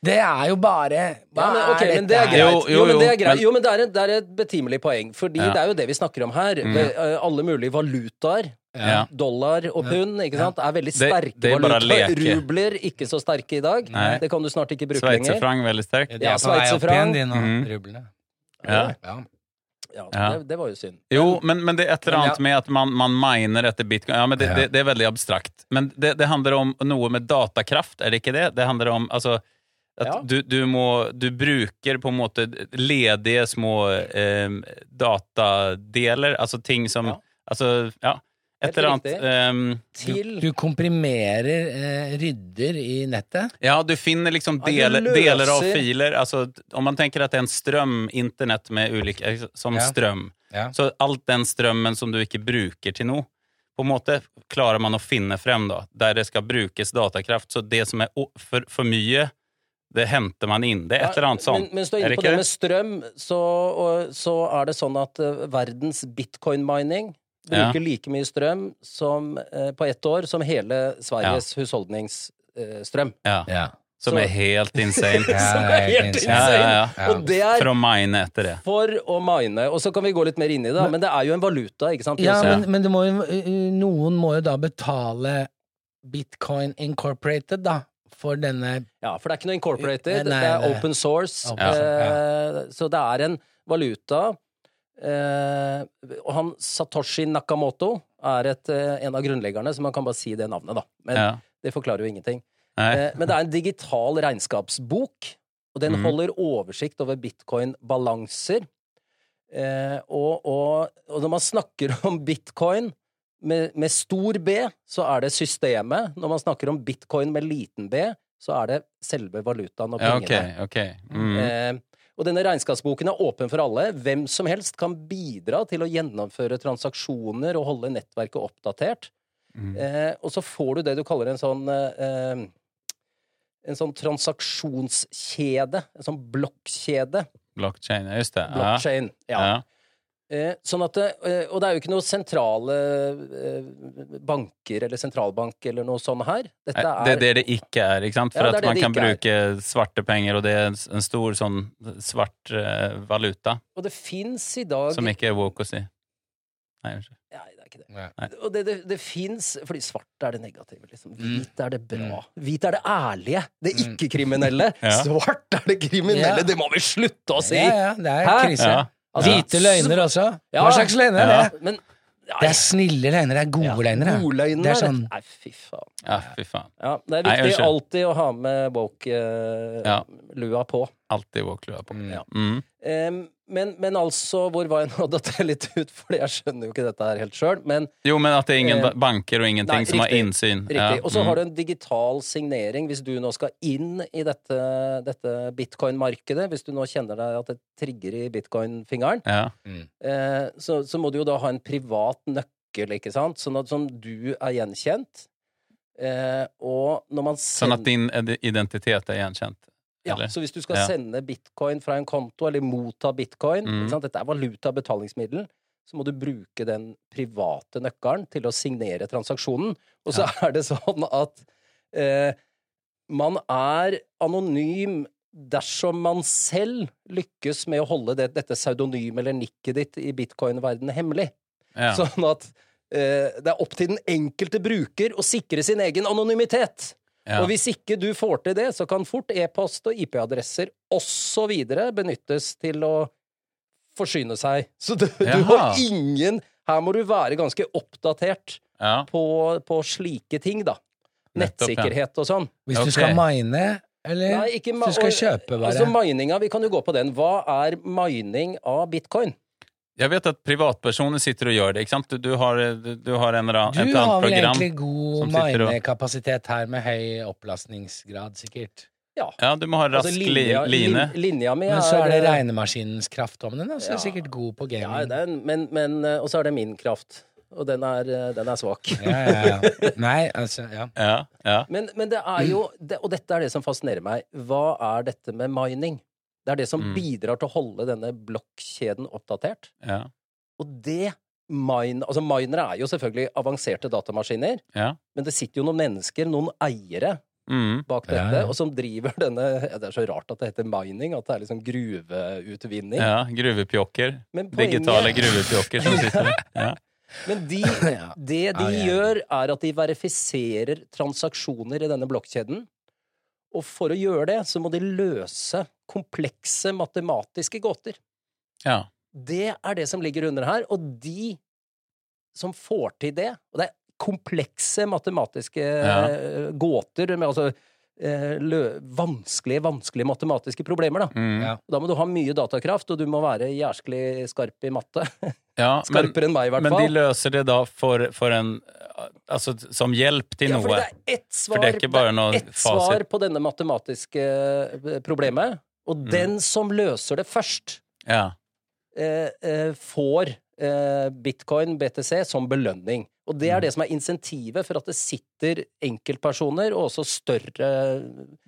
Det er jo bare Hva Ja, men, okay, er men det er dette greit. her? Jo, Jo, jo, men det er greit. Jo, men det er, et, det er et betimelig poeng, fordi Ja. det er jo det vi snakker om her. Mm. Det, eh, alle mulige valutaer. Ja. Dollar og pund ikke sant? er veldig sterke det er bare valutaer. leke. Rubler ikke så sterke i dag. Nei. Det kan du snart ikke bruke lenger. Sveitserfrang veldig sterk. De Ja, er på vei opp igjen, de nå, Mhm. rublene. Ja. Ja. Ja, Ja. Det, det var jo synd. Jo, men, men det er et eller annet med at man, man miner etter bitcoin. Ja, men det, Ja. det, det er veldig abstrakt. Men det, det handler om noe med datakraft, er det ikke det? Det handler om altså, at Ja. du, du, må, du bruker på en måte ledige små eh, datadeler, altså ting som Ja. Altså, ja. Et eller annet ehm, Til Du komprimerer eh, rydder i nettet. Ja, du finner liksom Ja, du deler av filer. Altså, om man tenker at det er en strøm, internett med ulike Som Ja. strøm. Ja. Så alt den strømmen som du ikke bruker til noe, på en måte klarer man å finne frem, da, der det skal brukes datakraft. Så det som er for, for mye, det henter man inn. Det er et eller annet Men, sånt. mens du er inne på det det? med strøm, så, og, så er det sånn at eh, verdens bitcoin-mining bruker like mye strøm som, eh, på ett år som hele Sveriges husholdningsstrøm. Ja. Ja. Som er helt insane. Ja, som er helt insane! Ja, ja, ja. Og det er For å mine etter det. for å mine. Og så kan vi gå litt mer inn i det, men det er jo en valuta, ikke sant? Ja, men, men det må jo, eh, noen må jo da betale Bitcoin Incorporated, da, for denne ja, for det er ikke noe incorporated, Nei, det er open source. Open source, eh, Så det er en valuta. Eh, og han Satoshi Nakamoto er et, eh, en av grunnleggerne, så man kan bare si det navnet, da. Men Ja. det forklarer jo ingenting. Eh, men det er en digital regnskapsbok, og den mm. holder oversikt over bitcoin-balanser. Eh, og, og, og når man snakker om bitcoin med, med stor B, så er det systemet. Når man snakker om bitcoin med liten b, så er det selve valutaen og Ja, pengene. ok, ok. Mm. Eh, og denne regnskapsboken er åpen for alle. Hvem som helst kan bidra til å gjennomføre transaksjoner og holde nettverket oppdatert. Mm. Eh, og så får du det du kaller en sånn eh, En sånn transaksjonskjede. En sånn blokkjede. Blockchain, just det. Ja. Blockchain. Ja. Ja. Eh, sånn at eh, og det er jo ikke noen sentrale eh, banker eller sentralbank eller noe sånn her. Dette Nei, er, Det er det det ikke er, ikke sant? For Ja, at man kan bruke er. svarte penger, og det er en, stor sånn svart eh, valuta, Og det fins i dag som ikke er woke å si. Nei, unnskyld. Nei, det er ikke det. Nei. Og det, det, det fins Fordi svart er det negative, liksom. Mm. Hvit er det bra. Hvit er det ærlige. Det ikke-kriminelle. Ja. Svart er det kriminelle! Det må vi slutte å si! Ja, ja, det er krise. Ja. Altså, Hvite løgner også. Ja. Hva slags løgner er Ja. det? Men Det er snille løgner. Det er gode løgner. det. Godløgnene. Det er sånn Nei, fy faen. Ja, fy faen. Ja, det er viktig Nei, alltid å ha med woke-lua Ja. på. Alltid våklua på. Mm. Ja. Mm. Um, men, men altså, hvor var jeg nå? Datt jeg litt ut, fordi jeg skjønner jo ikke dette her helt sjøl. Men Jo, men at det er ingen uh, banker og ingenting nei, som har innsyn. riktig. Og så mm. har du en digital signering hvis du nå skal inn i dette, dette bitcoin-markedet. Hvis du nå kjenner deg at det trigger i bitcoin-fingeren, ja. eh, så, så må du jo da ha en privat nøkkel, ikke sant? Sånn at som du er gjenkjent. Eh, og når man Sånn at din identitet er gjenkjent. Ja, Eller? så hvis du skal Ja. sende bitcoin fra en konto, eller motta bitcoin Mm. Dette er valuta, betalingsmiddel. Så må du bruke den private nøkkelen til å signere transaksjonen. Og så er det sånn at eh, man er anonym dersom man selv lykkes med å holde det, dette pseudonymet eller nikket ditt i bitcoin-verdenen hemmelig. Ja. Sånn at eh, det er opp til den enkelte bruker å sikre sin egen anonymitet. Ja. Og hvis ikke du får til det, så kan fort e-post og IP-adresser osv. benyttes til å forsyne seg. Så du, du har ingen Her må du være ganske oppdatert ja. på, på slike ting, da. Nettsikkerhet og sånn. Hvis du skal mine, eller Nei, ikke hvis du skal kjøpe, bare. Altså mininga, vi kan jo gå på den. Hva er mining av bitcoin? Jeg vet at privatpersoner sitter og gjør det. ikke sant? Du, du, har, du, du har en eller annen, et du har vel egentlig god som sitter og- minekapasitet her, med høy opplastningsgrad, sikkert. Ja. Ja, du må ha rask Altså, linja, line. linja mi Men så er det eh, regnemaskinens kraft om den, så er Ja. er sikkert god på gaming. Ja, den, men, men eh, Og så er det min kraft. Og den er, eh, den er svak. Ja, ja, ja. Nei, altså, ja. Ja, ja. Men, men det er jo det, Og dette er det som fascinerer meg. Hva er dette med mining? Det er det som Mm. bidrar til å holde denne blokkjeden oppdatert. ja, Og det mine, altså Minere er jo selvfølgelig avanserte datamaskiner, ja. men det sitter jo noen mennesker, noen eiere, Mm. bak dette, ja. og som driver denne ja, Det er så rart at det heter mining, at det er liksom gruveutvinning. ja. Gruvepjokker. Poenget- Digitale gruvepjokker som sitter der. Ja. Men de, det de Ja, ja. gjør, er at de verifiserer transaksjoner i denne blokkjeden. Og for å gjøre det, så må de løse komplekse matematiske gåter. ja. Det er det som ligger under her. Og de som får til det Og det er komplekse matematiske Ja. eh, gåter, med altså eh, lø, vanskelige, vanskelige matematiske problemer, da. Mm. Ja. Da må du ha mye datakraft, og du må være jæsklig skarp i matte. ja. Men, Skarpere enn meg, i hvert men fall. de løser det da for, for en Altså som hjelp til Ja, noe. For det er ett svar, det er bare ett svar på denne matematiske eh, problemet, og Mm. den som løser det først, Ja. eh, eh, får eh, bitcoin, BTC, som belønning. Og det er Mm. det som er insentivet for at det sitter enkeltpersoner, og også større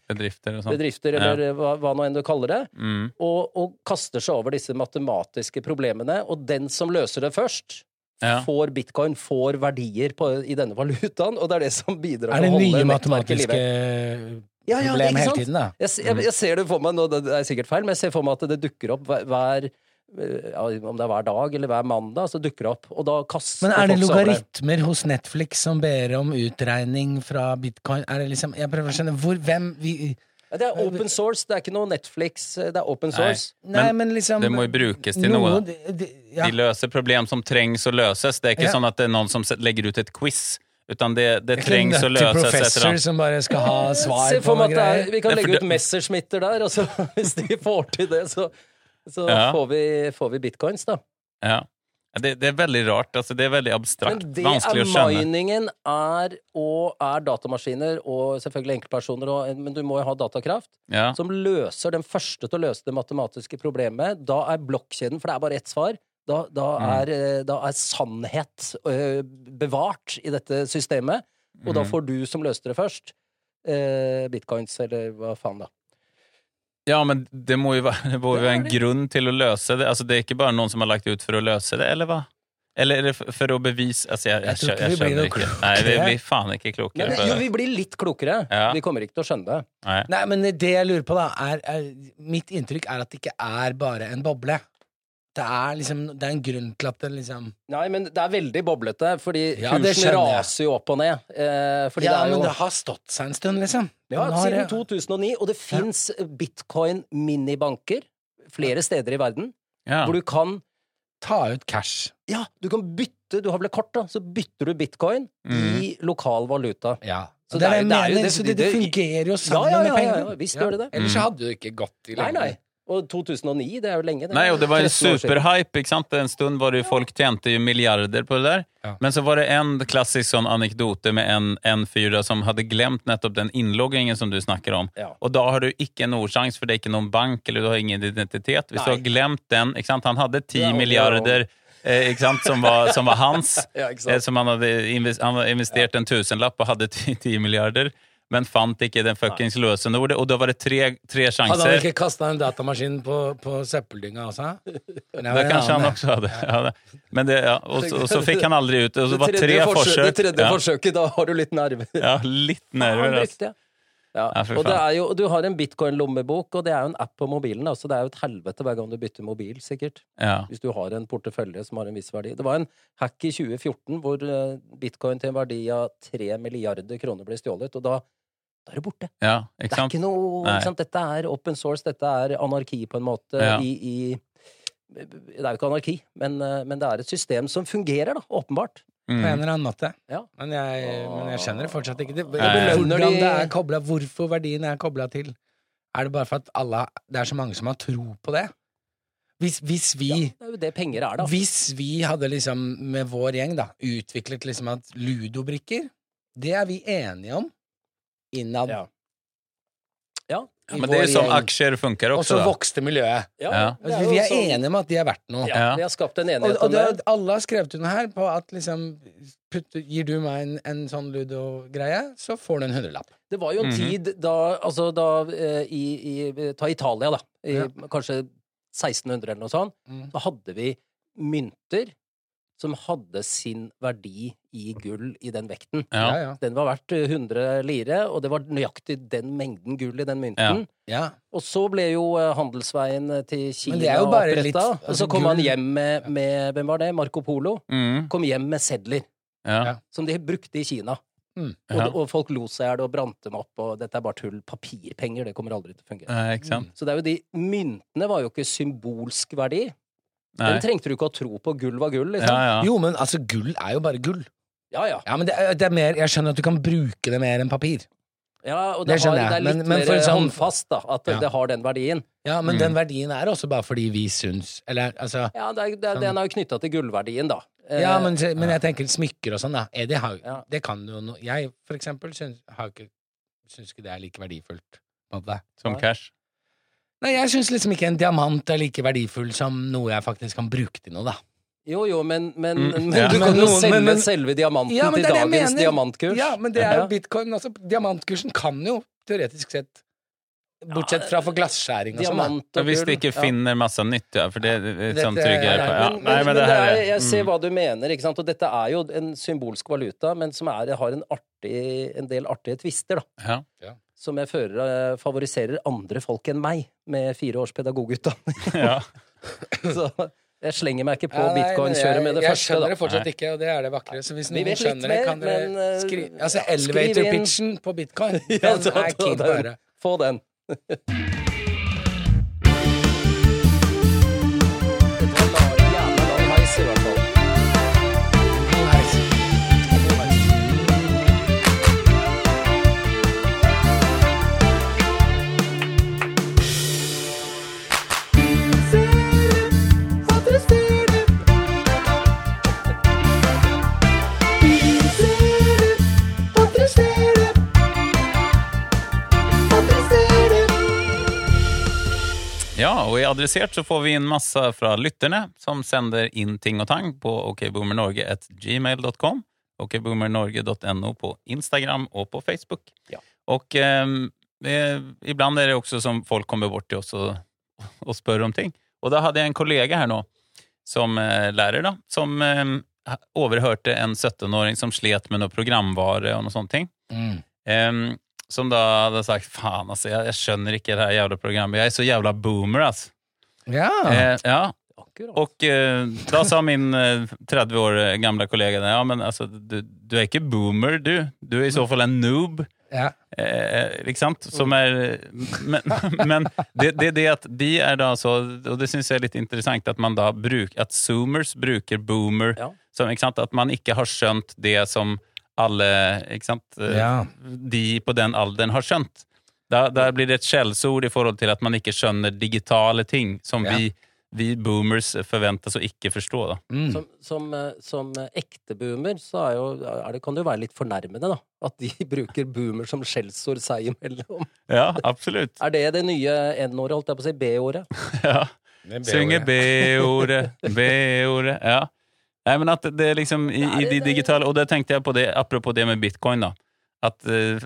Bedrifter og bedrifter, eller hva, hva nå enn du kaller det, Mm. og, og kaster seg over disse matematiske problemene. Og den som løser det først, Ja. får bitcoin, får verdier på, i denne valutaen, og det er det som bidrar Er det til å holde nye nettverket i matematiske live. Ja, ja, problem hele tiden, da? Jeg, jeg, jeg ser det for meg, nå, det er sikkert feil, men jeg ser for meg at det dukker opp hver, hver ja, Om det er hver dag eller hver mandag, så dukker det opp. Og da kaster Men er det logaritmer hos Netflix som ber om utregning fra bitcoin? Er det liksom Jeg prøver å skjønne hvor Hvem vi Ja, det er open source, det er ikke noe Netflix, det er open source. Nei, Men men liksom det må jo brukes til noe. noe de, de, ja. De løser problem som trengs å løses. Det er ikke Ja. sånn at det er noen som legger ut et quiz. Utan det, det Det er trengs å løses etter professor som bare skal ha svar Se på for noe meg at det er, greier. vi kan legge ut det- Messerschmitter der, og så hvis de får til det, så, så Ja. får, vi, får vi bitcoins, da. Ja. Det, det er veldig rart. Altså, det er veldig abstrakt. Men det Vanskelig er å skjønne. miningen er, og er datamaskiner, og selvfølgelig enkeltpersoner, og, men du må jo ha datakraft. Ja. som løser den første til å løse det matematiske problemet. Da er blokkjeden, for det er bare ett svar, da, da, Mm. er, mm. da er sannhet øh, bevart i dette systemet. Og da Mm. får du som løste det først, eh, bitcoins, eller hva faen, da. Ja, men det må jo være, det må jo være en grunn til å løse det. Altså, det er ikke bare noen som har lagt ut for å løse det, eller hva? Eller er for, for å bevise altså, jeg, jeg, Jeg jeg vi blir skjønner ikke. klokere. Nei, vi blir faen ikke Men jo, vi blir litt klokere. Ja. Vi kommer ikke til å skjønne det. Nei. Nei, men det jeg lurer på, da, er, er Mitt inntrykk er at det ikke er bare en boble. Det er liksom Det er en grunn til at det liksom Nei, men det er veldig boblete, fordi Ja, kursen raser jo opp og ned. Eh, fordi Ja, det er jo men det har stått seg en stund, liksom. Ja, har siden 2009, og det fins bitcoin-minibanker flere steder i verden. Ja. hvor du kan ta ut cash. Ja, du kan bytte, du har vel et kort, da, så bytter du bitcoin Mm. i lokal valuta. Ja. Så det, det er- er det det er jo- mener, det- så det, det fungerer jo Ja, sammen ja, med ja, ja, penger. ja, visst gjør det det. Ellers hadde du ikke gått i Nei, nei. Og 2009, det er jo lenge. det. Nei, og det var en 13 år siden. superhype. ikke sant? En stund var det jo folk tjente jo milliarder på det der. Ja. Men så var det en klassisk sånn anekdote med en, en fyr da som hadde glemt nettopp den innloggingen som du snakker om. Ja. Og da har du ikke en ordsjanse, for det er ikke noen bank, eller du har ingen identitet. Hvis du har glemt den ikke sant? Han hadde ti Ja, milliarder eh, ikke sant? Som, var, som var hans. Ja, eh, som han hadde investert, han hadde investert en tusenlapp og hadde ti milliarder, men fant ikke den fuckings løsenordet. Og da var det tre, tre Hadde han ikke kasta en datamaskin på, på søppeldynga også? Men det kanskje han også hadde. Ja. Men det, ja, og, så, og så fikk han aldri ut. Og så Det var tre forsøk, det tredje forsøket, da har du litt nerver. ja, litt nerver. Altså. Ja. Og det jo, du har en bitcoin-lommebok, og det er jo en app på mobilen. Altså det er jo et helvete hver gang du bytter mobil, sikkert. Ja. Hvis du har en portefølje som har en viss verdi. Det var en hack i 2014 hvor eh, bitcoin til en verdi av 3 milliarder kroner ble stjålet, og da, da er det borte. ja, Det er ikke noe ikke sant? Dette er open source, dette er anarki på en måte Ja. i, i Det er jo ikke anarki, men, eh, men det er et system som fungerer, da, åpenbart. På en Mm. eller annen måte. Ja. Men, jeg, men jeg skjønner det fortsatt ikke. Det, hvordan det er koblet, hvorfor verdien er kobla til. Er det bare for at alle, det er så mange som har tro på det? Hvis, hvis vi Det er jo det penger er, da. Hvis vi hadde liksom med vår gjeng da utviklet liksom at ludobrikker, det er vi enige om innad Ja. Ja. Men det er som gjeng. aksjer funker Og så vokste miljøet. Ja, Ja. Altså, vi er sånn- enige om at de er verdt noe. Ja, vi har skapt en enighet og og det, det. alle har skrevet under her på at liksom putt, Gir du meg en, en sånn ludo-greie, så får du en hundrelapp. Det var jo en Mhm. tid da, altså da eh, i, i Ta Italia, da. I Ja. kanskje 1600 eller noe sånt. Mm. Da hadde vi mynter som hadde sin verdi i gull i den vekten. Ja, Ja. ja. Den var verdt eh, 100 lire, og det var nøyaktig den mengden gull i den mynten. ja. Og så ble jo eh, handelsveien eh, til Kina oppretta. litt- og altså, så kom han hjem med, med Hvem var det? Marco Polo. Mm. Kom hjem med sedler som de brukte i Kina. Mm. Og, Ja. og folk lo seg i hjel og brant dem opp, og dette er bare tull. Papirpenger, det kommer aldri til å fungere. Eh, mm. Så det er jo de myntene var jo ikke symbolsk verdi. Nei. Den trengte du ikke å tro på. Gull var gull, liksom. Ja, ja. Jo, men altså, gull er jo bare gull. Ja, ja. Ja, men det er, det er mer Jeg skjønner at du kan bruke det mer enn papir. ja og Det det, har, skjønner jeg, det er litt men- men mer sånn- håndfast, da. At Ja. det har den verdien. Ja, men Mm. den verdien er også bare fordi vi syns Eller altså Ja, det er, det, er- Sånn. Den er jo knytta til gullverdien, da. Eh, Ja, men, men jeg tenker smykker og sånn, da. Er det, har, Ja. det kan jo no, Jeg, for eksempel, syns, har ikke, syns ikke det er like verdifullt. På. Som cash. Nei, jeg syns liksom ikke en diamant er like verdifull som noe jeg faktisk kan bruke til noe, da. Jo, jo, men, men, Mm, men du kan jo selge men- men- selve diamanten Ja, til er dagens diamantkurs. Ja, men det er jo bitcoin Altså, Diamantkursen kan jo teoretisk sett Bortsett fra for glasskjæring og sånn, hvis de ikke Ja. finner masse nytt, ja. For det er sånn trygg jeg på. Ja. Nei, men, men det det her jeg ser mm. hva du mener, ikke sant? og dette er jo en symbolsk valuta, men som er, har en, artig, en del artige tvister, da. ja. Som jeg føler eh, favoriserer andre folk enn meg, med fire års pedagogutdanning. ja. Så jeg slenger meg ikke på Ja, bitcoin-kjøret med det jeg, første, Jeg skjønner det fortsatt Nei. ikke, og det er det vakre. Så hvis noen skjønner det, kan dere men, eh, skri... Altså, ja, skriv elevator inn. pitchen på bitcoin, Ja, den er keen på å høre. Få den. Og i Adressert så får vi inn masse fra lytterne som sender inn ting og tang på okboomernorge.gmail.com, okboomernorge.no på Instagram og på Facebook. Ja. Og ehm, eh, iblant er det også som folk kommer bort til oss og, og spør om ting. Og da hadde jeg en kollega her nå, som eh, lærer, da, som eh, overhørte en 17-åring som slet med noe programvare og noe sånt. ting. Mm. Ehm, som da hadde sagt faen, altså, jeg, jeg skjønner ikke det her jævla programmet. Jeg er så jævla boomer, altså. Ja. Eh, ja. Akkurat. Og eh, da sa min eh, 30 år gamle kollega ja, men altså, du, du er ikke boomer, du. Du er i så fall en noob. Ja. Eh, ikke sant? Som er Men, men det, det det at de er da så Og det syns jeg er litt interessant at man da bruker At zoomers bruker boomer Ja. som, ikke sant? At man ikke har skjønt det som alle ikke sant? Eh, Ja. de på den alderen har skjønt. Da, der blir det et skjellsord i forhold til at man ikke skjønner digitale ting som Ja. vi, vi boomers forventes å ikke forstå. Da. Mm. Som, som, eh, som eh, ekte boomer så er jo, er det, kan det jo være litt fornærmende, da. At de bruker boomer som skjellsord seg imellom. Ja, absolutt. Er det det nye N-ordet, holdt jeg på å si? B-ordet? Ja. Synger Synge. B-ordet, B-ordet. Ja. Nei, men at det er liksom i, i de digitale Og det tenkte jeg på det, apropos det med bitcoin, da. At uh,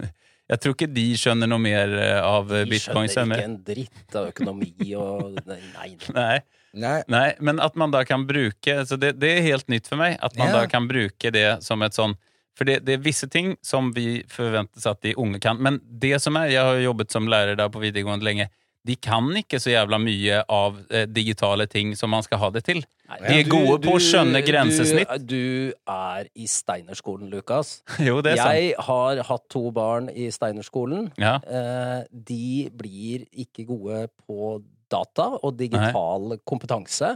Jeg tror ikke de skjønner noe mer eh, av De bitcoin. skjønner ikke en dritt av økonomi og Nei. nei. Nei. Nei. Nei, men at man da kan bruke så det, det er helt nytt for meg. At man Ja. da kan bruke det som et sånn For det, det er visse ting som vi forventes at de unge kan. Men det som er Jeg har jo jobbet som lærer da på videregående lenge. De kan ikke så jævla mye av eh, digitale ting som man skal ha det til. De er Du- gode på å skjønne grensesnitt. Du, du er i Steinerskolen, Lukas. Jo, det er sant. Jeg har hatt to barn i Steinerskolen. Ja. Eh, de blir ikke gode på data og digital kompetanse.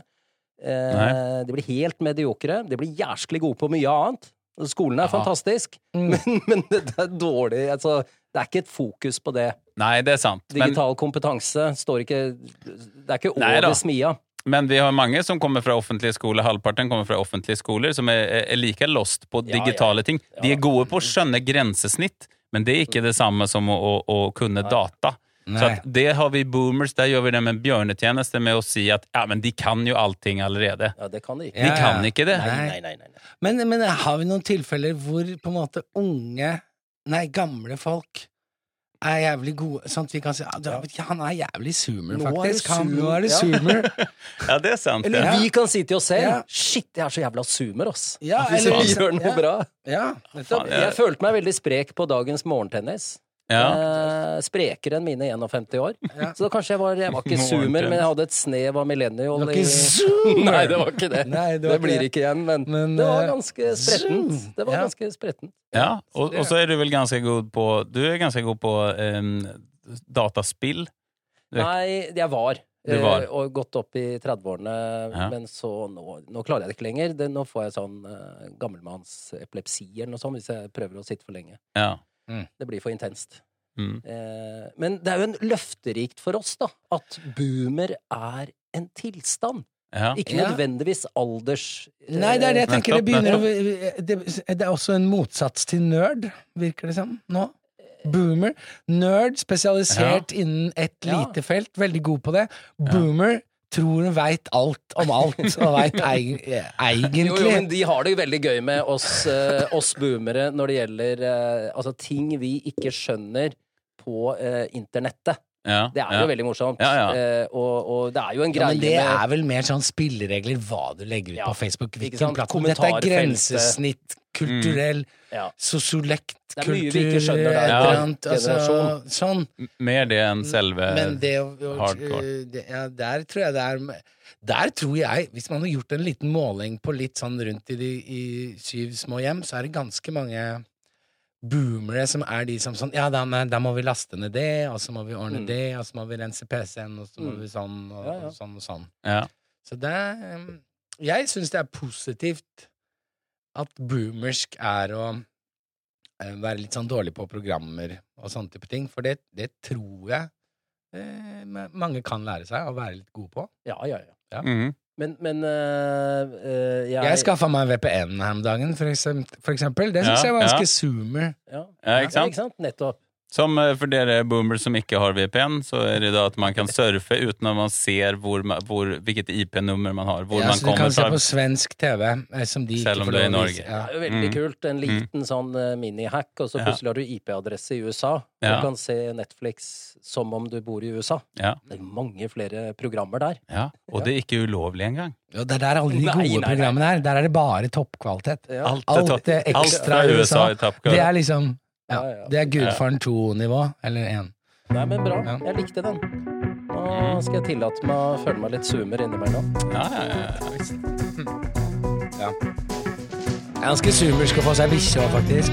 Eh, de blir helt mediokre. De blir jæsklig gode på mye annet. Skolen er Ja. fantastisk, Mm. men, men det er dårlig altså, Det er ikke et fokus på det. Nei, det er sant. Men, Digital kompetanse står ikke Det er ikke over smia. men vi har mange som kommer fra offentlige skoler, halvparten kommer fra offentlige skoler, som er, er like lost på Ja, ja. digitale ting. De er gode på å skjønne grensesnitt, men det er ikke det samme som å, å, å kunne data. Så at det har vi boomers, der gjør vi det med en bjørnetjeneste med å si at ja, men de kan jo allting allerede. Ja, det kan de ikke. De Ja, kan ikke det. Nei, Nei. nei, nei. nei. Men, men har vi noen tilfeller hvor på en måte unge, nei, gamle folk er jævlig gode, sånn at vi kan si ja, ja, han er jævlig zoomer, Nå er det faktisk. Han, nå er det zoomer. Ja, det er sant. Eller Ja. vi kan si til oss selv Ja. Shit, jeg er så jævla zoomer, ass. Ja, eller vi liksom- gjør noe ja. bra. Ja. Faen, Jeg følte meg veldig sprek på dagens morgentennis. Ja. Eh, sprekere enn mine 51 år. Ja. Så kanskje jeg var Jeg var ikke zoomer, men jeg hadde et snev av millennial. Det var ikke zoomer! Nei, det var ikke det. Nei, det var det, blir ikke igjen, men, Men, det var eh, ganske sprettent. Det var Ja. ganske sprettent. Ja, og, og så er du vel ganske god på Du er ganske god på um, dataspill. Du er- Nei, jeg var. Var. eh, Og gått opp i 30-årene, Ja. men så nå, nå klarer jeg det ikke lenger. Det, nå får jeg sånn uh, gammelmannsepilepsi eller noe sånt hvis jeg prøver å sitte for lenge. Ja. Det blir for intenst. Mm. Eh, men det er jo en løfterikt for oss, da, at boomer er en tilstand. ja. Ikke nødvendigvis alders... eh, Nei, det er det jeg tenker. Det, begynner å, det, det er også en motsats til nerd, virker det som, nå. Boomer. Nerd, spesialisert innen et Ja. lite felt, veldig god på det. Boomer tror hun veit alt om alt, og veit egentlig Jo, jo, men de har det jo veldig gøy med oss, eh, oss boomere når det gjelder eh, altså, ting vi ikke skjønner på eh, internettet. Ja. Det er ja. jo veldig morsomt. Ja, ja. Eh, og, og det er jo en Ja, greie men det med er vel mer sånn spilleregler hva du legger ut Ja, på Facebook. Hvilken plattform. Dette er grensesnitt, kulturell, ja. sosiolekt, Det er mye vi ikke skjønner der, ja. altså, Sånn. Mer det enn selve Men det hardcore. det, ja, Der tror jeg det er Der tror jeg, hvis man har gjort en liten måling på litt sånn rundt i de i syv små hjem, så er det ganske mange boomere som er de som sånn Ja, da, da må vi laste ned det, og så må vi ordne Mm. det, og så må vi rense PC-en, og så må Mm. vi sånn og, Ja, ja. og sånn og sånn. Ja. Så det Jeg syns det er positivt at boomersk er å eh, være litt sånn dårlig på programmer og sånne type ting, for det, det tror jeg eh, mange kan lære seg å være litt gode på. ja, ja, ja. Mhm. Men, men øh, øh, jeg, Jeg skaffa meg VPN her om dagen, for eksempel. For eksempel. Det syns Ja, jeg var ja. ganske zoomer. ja. Ja, ikke sant? Ja, ikke sant? Nettopp. Som eh, for dere boomers som ikke har VPN, så er det da at man kan surfe uten at man ser hvor, hvor, hvilket IP-nummer man har, hvor Ja, man så du kommer kan se på svensk TV, eh, som de Selv ikke om får du er i å Norge. vise. Ja. Det er jo veldig Mm. kult. En liten sånn uh, mini-hack, og så Ja. plutselig har du IP-adresse i USA. Ja. Du kan se Netflix som om du bor i USA. Ja, Det er mange flere programmer der. ja. Og det er ikke ulovlig engang. Ja, det er der alle de gode nei, nei. programmene er. Der er det bare toppkvalitet. Ja. Alt, Alt det alt ekstra fra USA USA, i toppkvalitet. Det er liksom ja, Ja, ja. Det er Gudfaren 2-nivå, eller 1. Nei, men bra. Ja. Jeg likte den. Nå skal jeg tillate meg å føle meg litt zoomer innimellom. Ja, ja, ja, ja, visst. Ganske zoomersk å få seg bikkje òg, faktisk.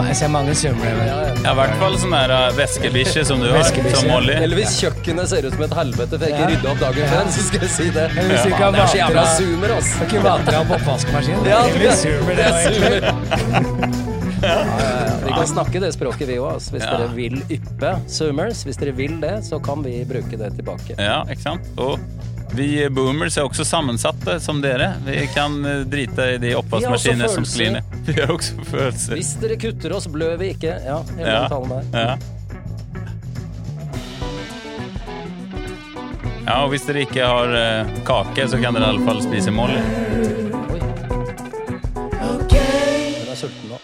Jeg ser mange zoomere. Ja, Ja, I hvert fall sånn der uh, væskebikkje som du har, som Molly. Eller hvis kjøkkenet ser ut som et helvete for jeg ikke Ja. rydda opp dagen før, så skal jeg si det. Eller hvis du ikke har jævla zoomer, ass. Kan ikke vatre av oppvaskmaskinen. oppvaskmaskin. Ja, det er zoomer, det det egentlig. Ja, ja, ja. Vi kan snakke det språket, vi òg. Hvis Ja. dere vil yppe zoomers, hvis dere vil det, så kan vi bruke det tilbake. Ja, ikke sant? Og vi boomers er også sammensatte som dere. Vi kan eh, drite i de oppvaskmaskinene som sklir ned. Vi har også følelser. Hvis dere kutter oss, blør vi ikke. Ja, hele Ja. den talen der. Ja. ja, og hvis dere ikke har uh, kake, så kan dere i alle fall spise Molly. Oi. Hun er sulten nå.